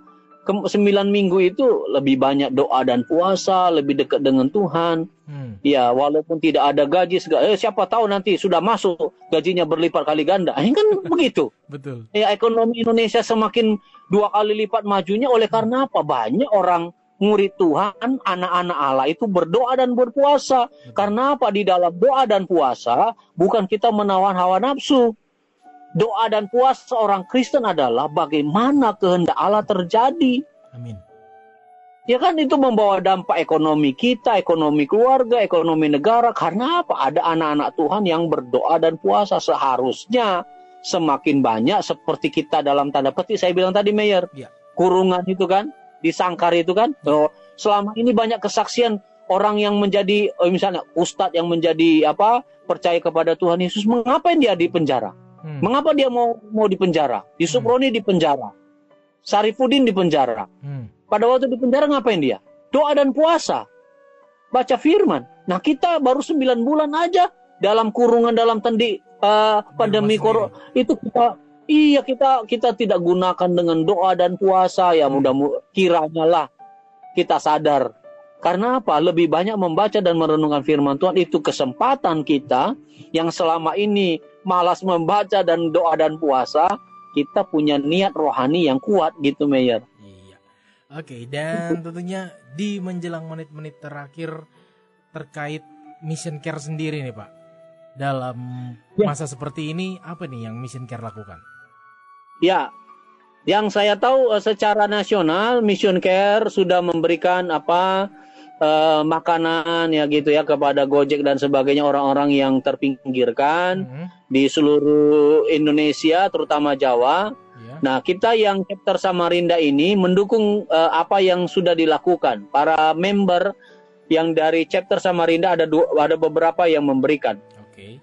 ke sembilan minggu itu lebih banyak doa dan puasa, lebih dekat dengan Tuhan. Hmm. Ya, walaupun tidak ada gaji, segala, eh, siapa tahu nanti sudah masuk gajinya berlipat kali ganda. Ini kan begitu. Betul. Ya, ekonomi Indonesia semakin dua kali lipat majunya oleh karena apa? Banyak orang murid Tuhan, anak-anak Allah itu berdoa dan berpuasa. Karena apa? Di dalam doa dan puasa bukan kita menawan hawa nafsu. Doa dan puasa orang Kristen adalah bagaimana kehendak Allah terjadi. Amin. Ya kan itu membawa dampak ekonomi kita, ekonomi keluarga, ekonomi negara. Karena apa? Ada anak-anak Tuhan yang berdoa dan puasa. Seharusnya semakin banyak seperti kita dalam tanda petik. Saya bilang tadi, Mayor. Ya. Kurungan itu kan, disangkar itu kan. Oh, selama ini banyak kesaksian orang yang menjadi, oh, misalnya ustadz yang menjadi apa percaya kepada Tuhan Yesus. Mengapa dia di penjara? Hmm. Mengapa dia mau mau di penjara? Yusuf Hmm. Roni di penjara. Sarifudin di penjara. Hmm. Pada waktu di penjara ngapain dia? Doa dan puasa. Baca firman. Nah kita baru 9 bulan aja dalam kurungan dalam tendi eh, pandemi corona itu kita iya kita kita tidak gunakan dengan doa dan puasa ya mudah kiranya lah kita sadar karena apa lebih banyak membaca dan merenungkan firman Tuhan itu kesempatan kita yang selama ini malas membaca dan doa dan puasa kita punya niat rohani yang kuat gitu Mayor Iya. Oke, dan tentunya di menjelang menit-menit terakhir terkait mission care sendiri nih, Pak. Dalam Ya. masa seperti ini apa nih yang mission care lakukan? Ya, yang saya tahu eh, secara nasional Mission Care sudah memberikan apa eh, makanan ya gitu ya kepada Gojek dan sebagainya orang-orang yang terpinggirkan Mhm. di seluruh Indonesia terutama Jawa. Ya. Nah, kita yang chapter Samarinda ini mendukung eh, apa yang sudah dilakukan. Para member yang dari chapter Samarinda ada du- ada beberapa yang memberikan. Oke.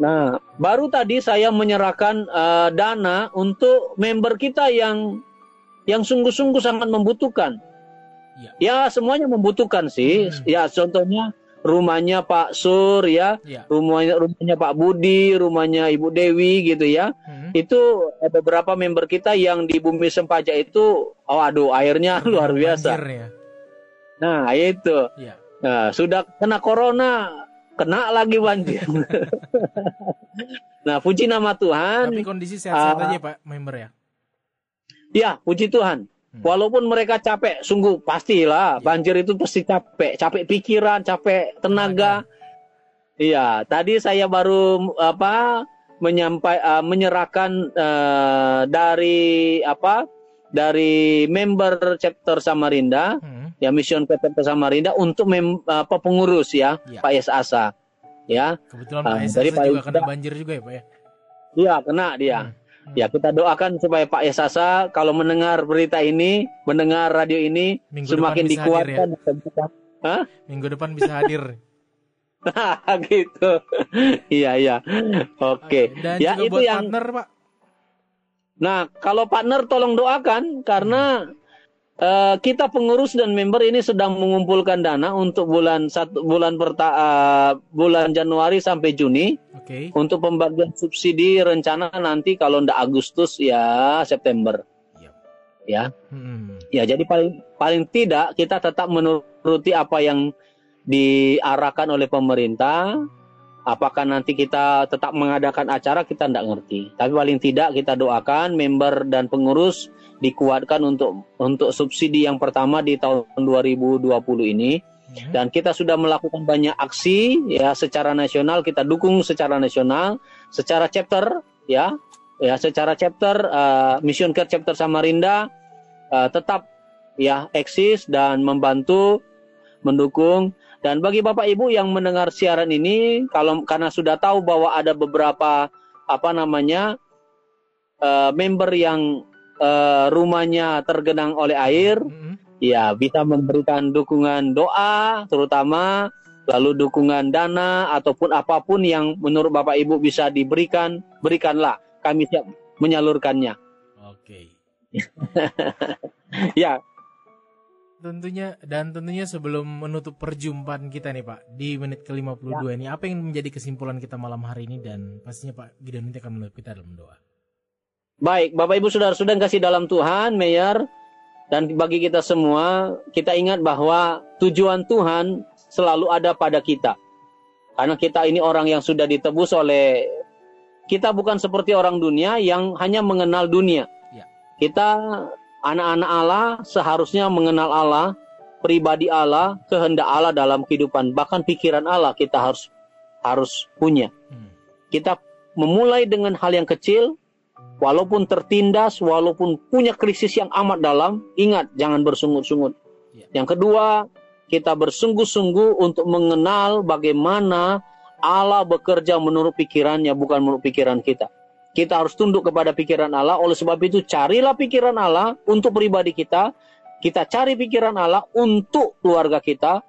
Nah, baru tadi saya menyerahkan eh, dana untuk member kita yang yang sungguh-sungguh sangat membutuhkan. Ya. Ya, semuanya membutuhkan sih. Hmm. Ya, contohnya rumahnya Pak Sur ya, Ya. rumahnya rumahnya Pak Budi, rumahnya Ibu Dewi gitu ya. Mhm. Itu ada beberapa member kita yang di Bumi Sempaja itu, oh aduh airnya luar biasa. Banjir ya. Nah, itu. Ya. Nah, sudah kena corona, kena lagi banjir. nah, puji nama Tuhan. Tapi kondisi sehat-sehat Ah. aja Pak member ya. Ya, puji Tuhan. Hmm. Walaupun mereka capek, sungguh pastilah Ya. banjir itu pasti capek, capek pikiran, capek tenaga. Iya, tadi saya baru apa menyampai eh, menyerahkan eh, dari apa dari member chapter Samarinda Mhm. ya mission chapter Samarinda untuk mem, apa pengurus ya, Ya. Pak Yesasa. Ya, Kebetulan Ah, Pak Esa dari Pak juga kena banjir juga ya Pak ya. iya kena dia. Hmm. Ya kita doakan supaya Pak Yesasa kalau mendengar berita ini, mendengar radio ini Minggu semakin ya. dikuatkan. Hah? Minggu depan bisa hadir. gitu. iya iya. Oke. Dan Ya juga itu buat yang. partner Pak. Nah kalau partner tolong doakan karena eh, kita pengurus dan member ini sedang mengumpulkan dana untuk bulan satu bulan perta eh, bulan Januari sampai Juni Oke. untuk pembagian subsidi rencana nanti kalau ndak Agustus ya September. Yap. Ya. Mhm. Ya, jadi paling paling tidak kita tetap menuruti apa yang diarahkan oleh pemerintah. Apakah nanti kita tetap mengadakan acara kita tidak ngerti. Tapi paling tidak kita doakan member dan pengurus dikuatkan untuk untuk subsidi yang pertama di tahun 2020 ini Mhm. dan kita sudah melakukan banyak aksi ya secara nasional kita dukung secara nasional secara chapter ya ya secara chapter eh, Mission Care chapter Samarinda eh, tetap ya eksis dan membantu mendukung dan bagi Bapak Ibu yang mendengar siaran ini kalau karena sudah tahu bahwa ada beberapa apa namanya eh, member yang eh, rumahnya tergenang oleh air Mhm. ya bisa memberikan dukungan doa terutama lalu dukungan dana ataupun apa pun yang menurut Bapak Ibu bisa diberikan berikanlah kami siap menyalurkannya Oke. ya Tentunya dan tentunya sebelum menutup perjumpaan kita nih Pak di menit ke-52 ini apa yang menjadi kesimpulan kita malam hari ini dan pastinya Pak Gideon nanti akan menutup kita dalam doa. baik Bapak Ibu saudara-saudara yang kasih dalam Tuhan Mayor dan bagi kita semua kita ingat bahwa tujuan Tuhan selalu ada pada kita karena kita ini orang yang sudah ditebus oleh kita bukan seperti orang dunia yang hanya mengenal dunia. Ya. Kita anak-anak Allah seharusnya mengenal Allah, pribadi Allah, kehendak Allah dalam kehidupan, bahkan pikiran Allah kita harus harus punya. Hmm. Kita memulai dengan hal yang kecil, walaupun tertindas, walaupun punya krisis yang amat dalam, ingat jangan bersungut-sungut. Ya. Yang kedua, kita bersungguh-sungguh untuk mengenal bagaimana Allah bekerja menurut pikirannya, bukan menurut pikiran kita. Kita harus tunduk kepada pikiran Allah. Oleh sebab itu, carilah pikiran Allah untuk pribadi kita. Kita cari pikiran Allah untuk keluarga kita.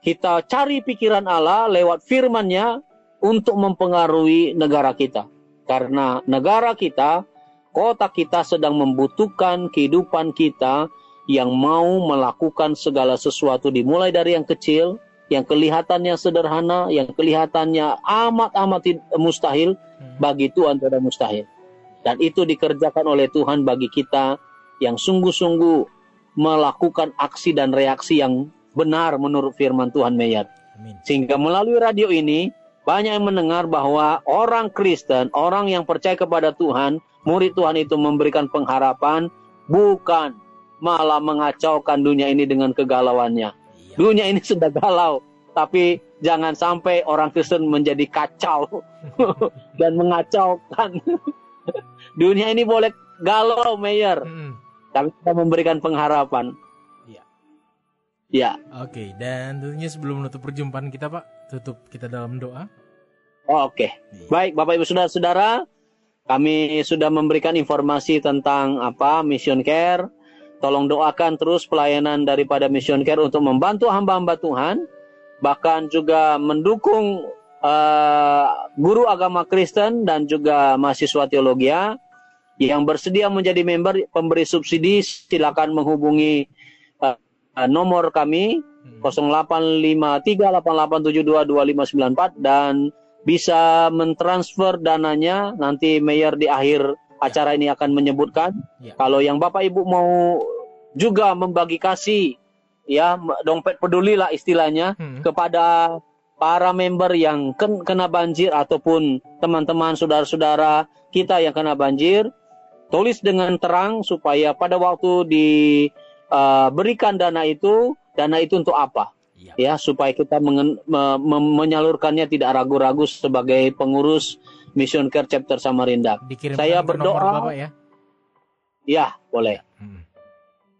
Kita cari pikiran Allah lewat firman-Nya untuk mempengaruhi negara kita. Karena negara kita, kota kita sedang membutuhkan kehidupan kita yang mau melakukan segala sesuatu dimulai dari yang kecil, yang kelihatannya sederhana, yang kelihatannya amat-amat mustahil, Hmm. bagi Tuhan tidak mustahil. Dan itu dikerjakan oleh Tuhan bagi kita yang sungguh-sungguh melakukan aksi dan reaksi yang benar menurut firman Tuhan. Amin. Sehingga melalui radio ini banyak yang mendengar bahwa orang Kristen, orang yang percaya kepada Tuhan, murid Tuhan itu memberikan pengharapan bukan malah mengacaukan dunia ini dengan kegalauannya. Dunia ini sudah galau, tapi jangan sampai orang Kristen menjadi kacau dan mengacaukan. dunia ini boleh galau, Mayor, Mhm. tapi kita memberikan pengharapan. Iya. Ya, Oke, dan tentunya sebelum menutup perjumpaan kita Pak, tutup kita dalam doa. Oh, Oke, baik Bapak Ibu Saudara-saudara, kami sudah memberikan informasi tentang apa Mission Care. Tolong doakan terus pelayanan daripada Mission Care untuk membantu hamba-hamba Tuhan, bahkan juga mendukung eh, guru agama Kristen dan juga mahasiswa teologia yang bersedia menjadi member pemberi subsidi. Silakan menghubungi eh, nomor kami 085388722594 dan bisa mentransfer dananya nanti mayor di akhir acara ini akan menyebutkan Ya. kalau yang Bapak Ibu mau juga membagi kasih ya dompet peduli lah istilahnya Hmm. kepada para member yang ken- kena banjir ataupun teman-teman saudara-saudara kita yang kena banjir tulis dengan terang supaya pada waktu diberikan dana itu dana itu untuk apa Iya. ya supaya kita mengen- me- me- menyalurkannya tidak ragu-ragu sebagai pengurus Mission Care Chapter Samarinda. Dikirimkan Saya berdoa. Bapak ya. Ya, boleh. Hmm.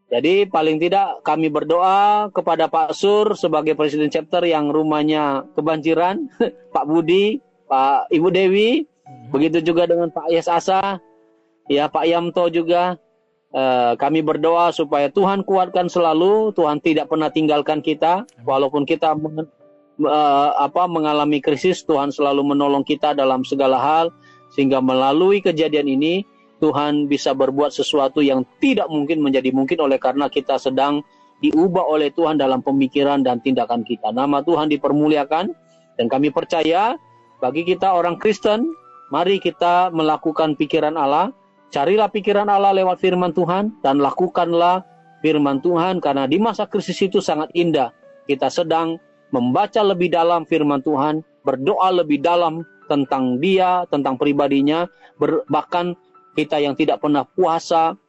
Jadi paling tidak kami berdoa kepada Pak Sur sebagai Presiden Chapter yang rumahnya kebanjiran, Pak Budi, Pak Ibu Dewi, Hmm. begitu juga dengan Pak Yes Asa, ya Pak Yamto juga. Eh, kami berdoa supaya Tuhan kuatkan selalu, Tuhan tidak pernah tinggalkan kita, walaupun kita eh, apa mengalami krisis, Tuhan selalu menolong kita dalam segala hal, sehingga melalui kejadian ini Tuhan bisa berbuat sesuatu yang tidak mungkin menjadi mungkin oleh karena kita sedang diubah oleh Tuhan dalam pemikiran dan tindakan kita. Nama Tuhan dipermuliakan dan kami percaya bagi kita orang Kristen, mari kita melakukan pikiran Allah, carilah pikiran Allah lewat firman Tuhan dan lakukanlah firman Tuhan karena di masa krisis itu sangat indah. Kita sedang membaca lebih dalam firman Tuhan, berdoa lebih dalam tentang dia, tentang pribadinya, ber- bahkan kita yang tidak pernah puasa,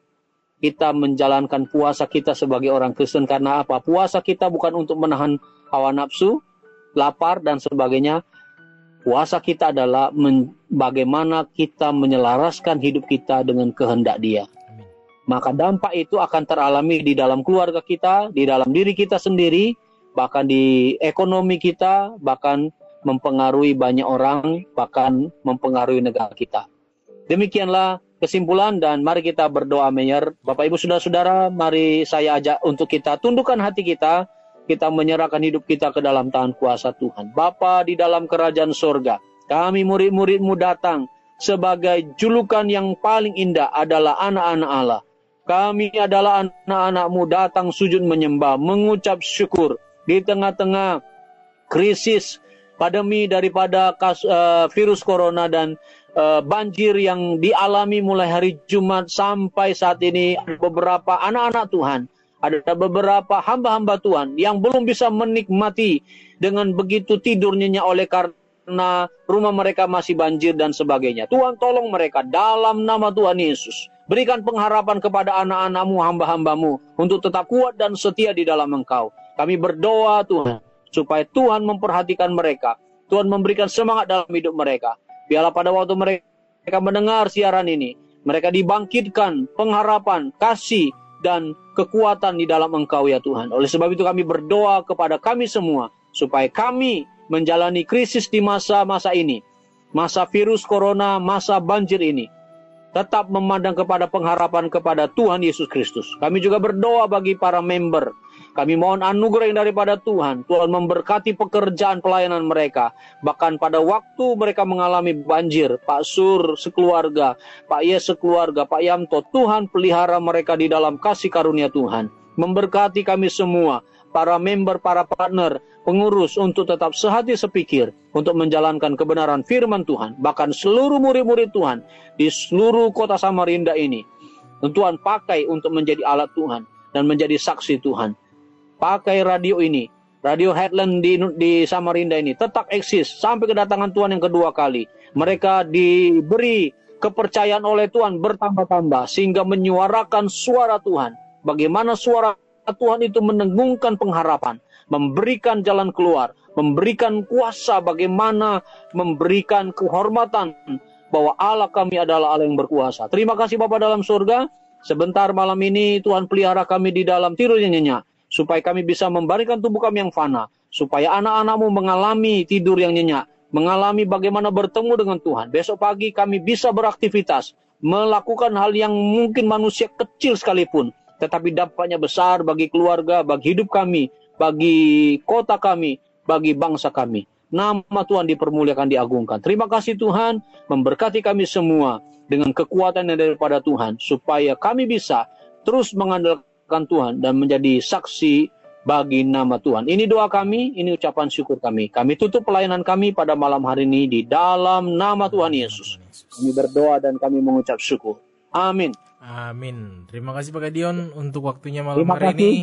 kita menjalankan puasa kita sebagai orang Kristen karena apa? Puasa kita bukan untuk menahan hawa nafsu, lapar dan sebagainya. Puasa kita adalah men- bagaimana kita menyelaraskan hidup kita dengan kehendak Dia. Maka dampak itu akan teralami di dalam keluarga kita, di dalam diri kita sendiri, bahkan di ekonomi kita, bahkan mempengaruhi banyak orang, bahkan mempengaruhi negara kita. Demikianlah kesimpulan dan mari kita berdoa Mayor. Bapak Ibu Saudara-saudara, mari saya ajak untuk kita tundukkan hati kita, kita menyerahkan hidup kita ke dalam tangan kuasa Tuhan. Bapa di dalam kerajaan sorga, kami murid-muridmu datang sebagai julukan yang paling indah adalah anak-anak Allah. Kami adalah anak-anakmu datang sujud menyembah, mengucap syukur di tengah-tengah krisis pandemi daripada kas, eh, virus corona dan eh, banjir yang dialami mulai hari Jumat sampai saat ini beberapa anak-anak Tuhan, ada beberapa hamba-hamba Tuhan yang belum bisa menikmati dengan begitu tidur nyenyak oleh karena rumah mereka masih banjir dan sebagainya. Tuhan tolong mereka dalam nama Tuhan Yesus. Berikan pengharapan kepada anak-anakmu, hamba-hambamu untuk tetap kuat dan setia di dalam engkau. Kami berdoa Tuhan supaya Tuhan memperhatikan mereka. Tuhan memberikan semangat dalam hidup mereka. Biarlah pada waktu mereka mendengar siaran ini, mereka dibangkitkan pengharapan, kasih, dan kekuatan di dalam Engkau ya Tuhan. Oleh sebab itu kami berdoa kepada kami semua supaya kami menjalani krisis di masa-masa ini, masa virus corona, masa banjir ini, tetap memandang kepada pengharapan kepada Tuhan Yesus Kristus. Kami juga berdoa bagi para member. Kami mohon anugerah yang daripada Tuhan. Tuhan memberkati pekerjaan pelayanan mereka. Bahkan pada waktu mereka mengalami banjir, Pak Sur sekeluarga, Pak Yes sekeluarga, Pak Yamto, Tuhan pelihara mereka di dalam kasih karunia Tuhan. Memberkati kami semua, para member, para partner, pengurus untuk tetap sehati sepikir untuk menjalankan kebenaran firman Tuhan. Bahkan seluruh murid-murid Tuhan di seluruh kota Samarinda ini. Tuhan pakai untuk menjadi alat Tuhan dan menjadi saksi Tuhan. Pakai radio ini, radio Headland di, di Samarinda ini tetap eksis sampai kedatangan Tuhan yang kedua kali. Mereka diberi kepercayaan oleh Tuhan bertambah-tambah sehingga menyuarakan suara Tuhan. Bagaimana suara Tuhan itu menenggungkan pengharapan, memberikan jalan keluar, memberikan kuasa bagaimana memberikan kehormatan bahwa Allah kami adalah Allah yang berkuasa. Terima kasih Bapak dalam surga. Sebentar malam ini Tuhan pelihara kami di dalam tidur yang nyenyak supaya kami bisa memberikan tubuh kami yang fana, supaya anak-anakmu mengalami tidur yang nyenyak, mengalami bagaimana bertemu dengan Tuhan. Besok pagi kami bisa beraktivitas, melakukan hal yang mungkin manusia kecil sekalipun, tetapi dampaknya besar bagi keluarga, bagi hidup kami, bagi kota kami, bagi bangsa kami. Nama Tuhan dipermuliakan, diagungkan. Terima kasih Tuhan, memberkati kami semua dengan kekuatan yang daripada Tuhan, supaya kami bisa terus mengandalkan Tuhan dan menjadi saksi bagi nama Tuhan. Ini doa kami, ini ucapan syukur kami. Kami tutup pelayanan kami pada malam hari ini di dalam nama Tuhan Yesus. Kami berdoa dan kami mengucap syukur. Amin. Amin. Terima kasih Pak Gideon untuk waktunya malam Terima hari kasih. ini.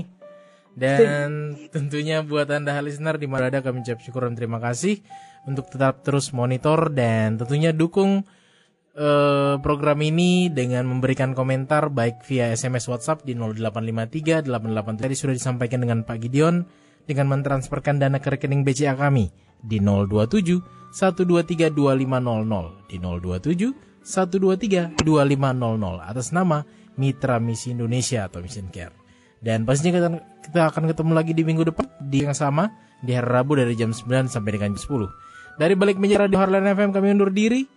Dan tentunya buat Anda listener di mana ada kami ucap syukur dan terima kasih untuk tetap terus monitor dan tentunya dukung eh, program ini dengan memberikan komentar baik via SMS WhatsApp di 0853 88 tadi sudah disampaikan dengan Pak Gideon dengan mentransferkan dana ke rekening BCA kami di 027 123 2500 di 027 123 2500 atas nama Mitra Misi Indonesia atau Mission Care. Dan pastinya kita, kita akan ketemu lagi di minggu depan di yang sama di hari Rabu dari jam 9 sampai dengan jam 10. Dari balik meja Radio Harlan FM kami undur diri.